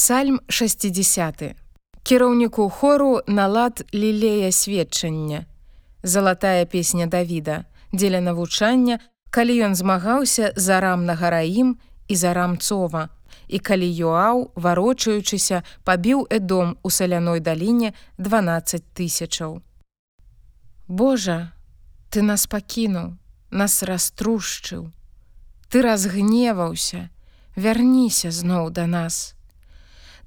Псальм 60. Кіраўніку хору налад лілея сведчання. Залатая песня Давіда, дзеля навучання, калі ён змагаўся за рам на гараім і за рамцова. І калі Йоаў, варочаючыся, пабіў эдом у саляной даліне 12 тысячаў. Божа, ты нас пакінуў, нас раструшчыў. Ты разгневаўся, вярніся зноў да нас.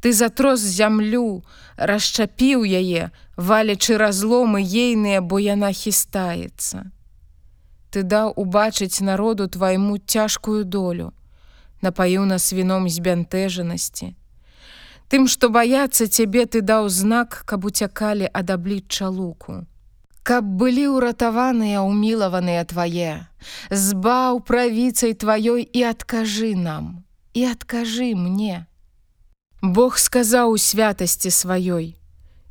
Ты затрос зямлю, расчапіў яе, валячы разломы ейныя, бо яна хістаецца. Ты даў убачыць народу твайму цяжкую долю, напаіў нас віном збянтэжанасці. Тым, што баяцца цябе ты даў знак, каб уцякалі ад аблічча луку. Каб былі ўратаваныя ўмілаваныя твае, збаў правіцай тваёй і адкажы нам, і адкажы мне. Бог сказаў у святасці сваёй: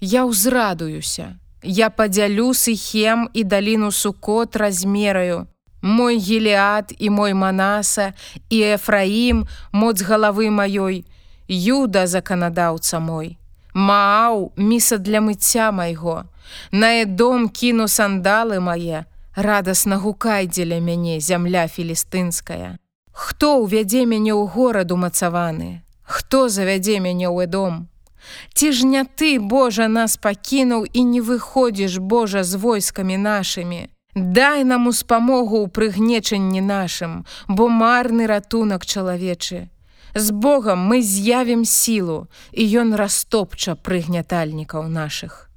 Я ўзрадуюся, Я падзялю сыхем і даліну сукот размераю, мой гелеат і мой манаса і Эфраім, моц галавы маёй, Юда заканадаўца мой. Мааў міса для мыцця майго, На дом кіну сандалы мае, радасна гукай дзеля мяне зямля філістынская. Хто ўвядзе мяне ў гораду мацаваны, Хто завядзе мяне ў дом? Ці ж не ты, Божа, нас пакінуў і не выходзіш, Божа, з войскамі нашымі. Дай нам успамогу ў прыгнечанні нашым, бо марны ратунак чалавечы. З Богом мы з'явім сілу, і ён растопча прыгнятальнікаў нашых.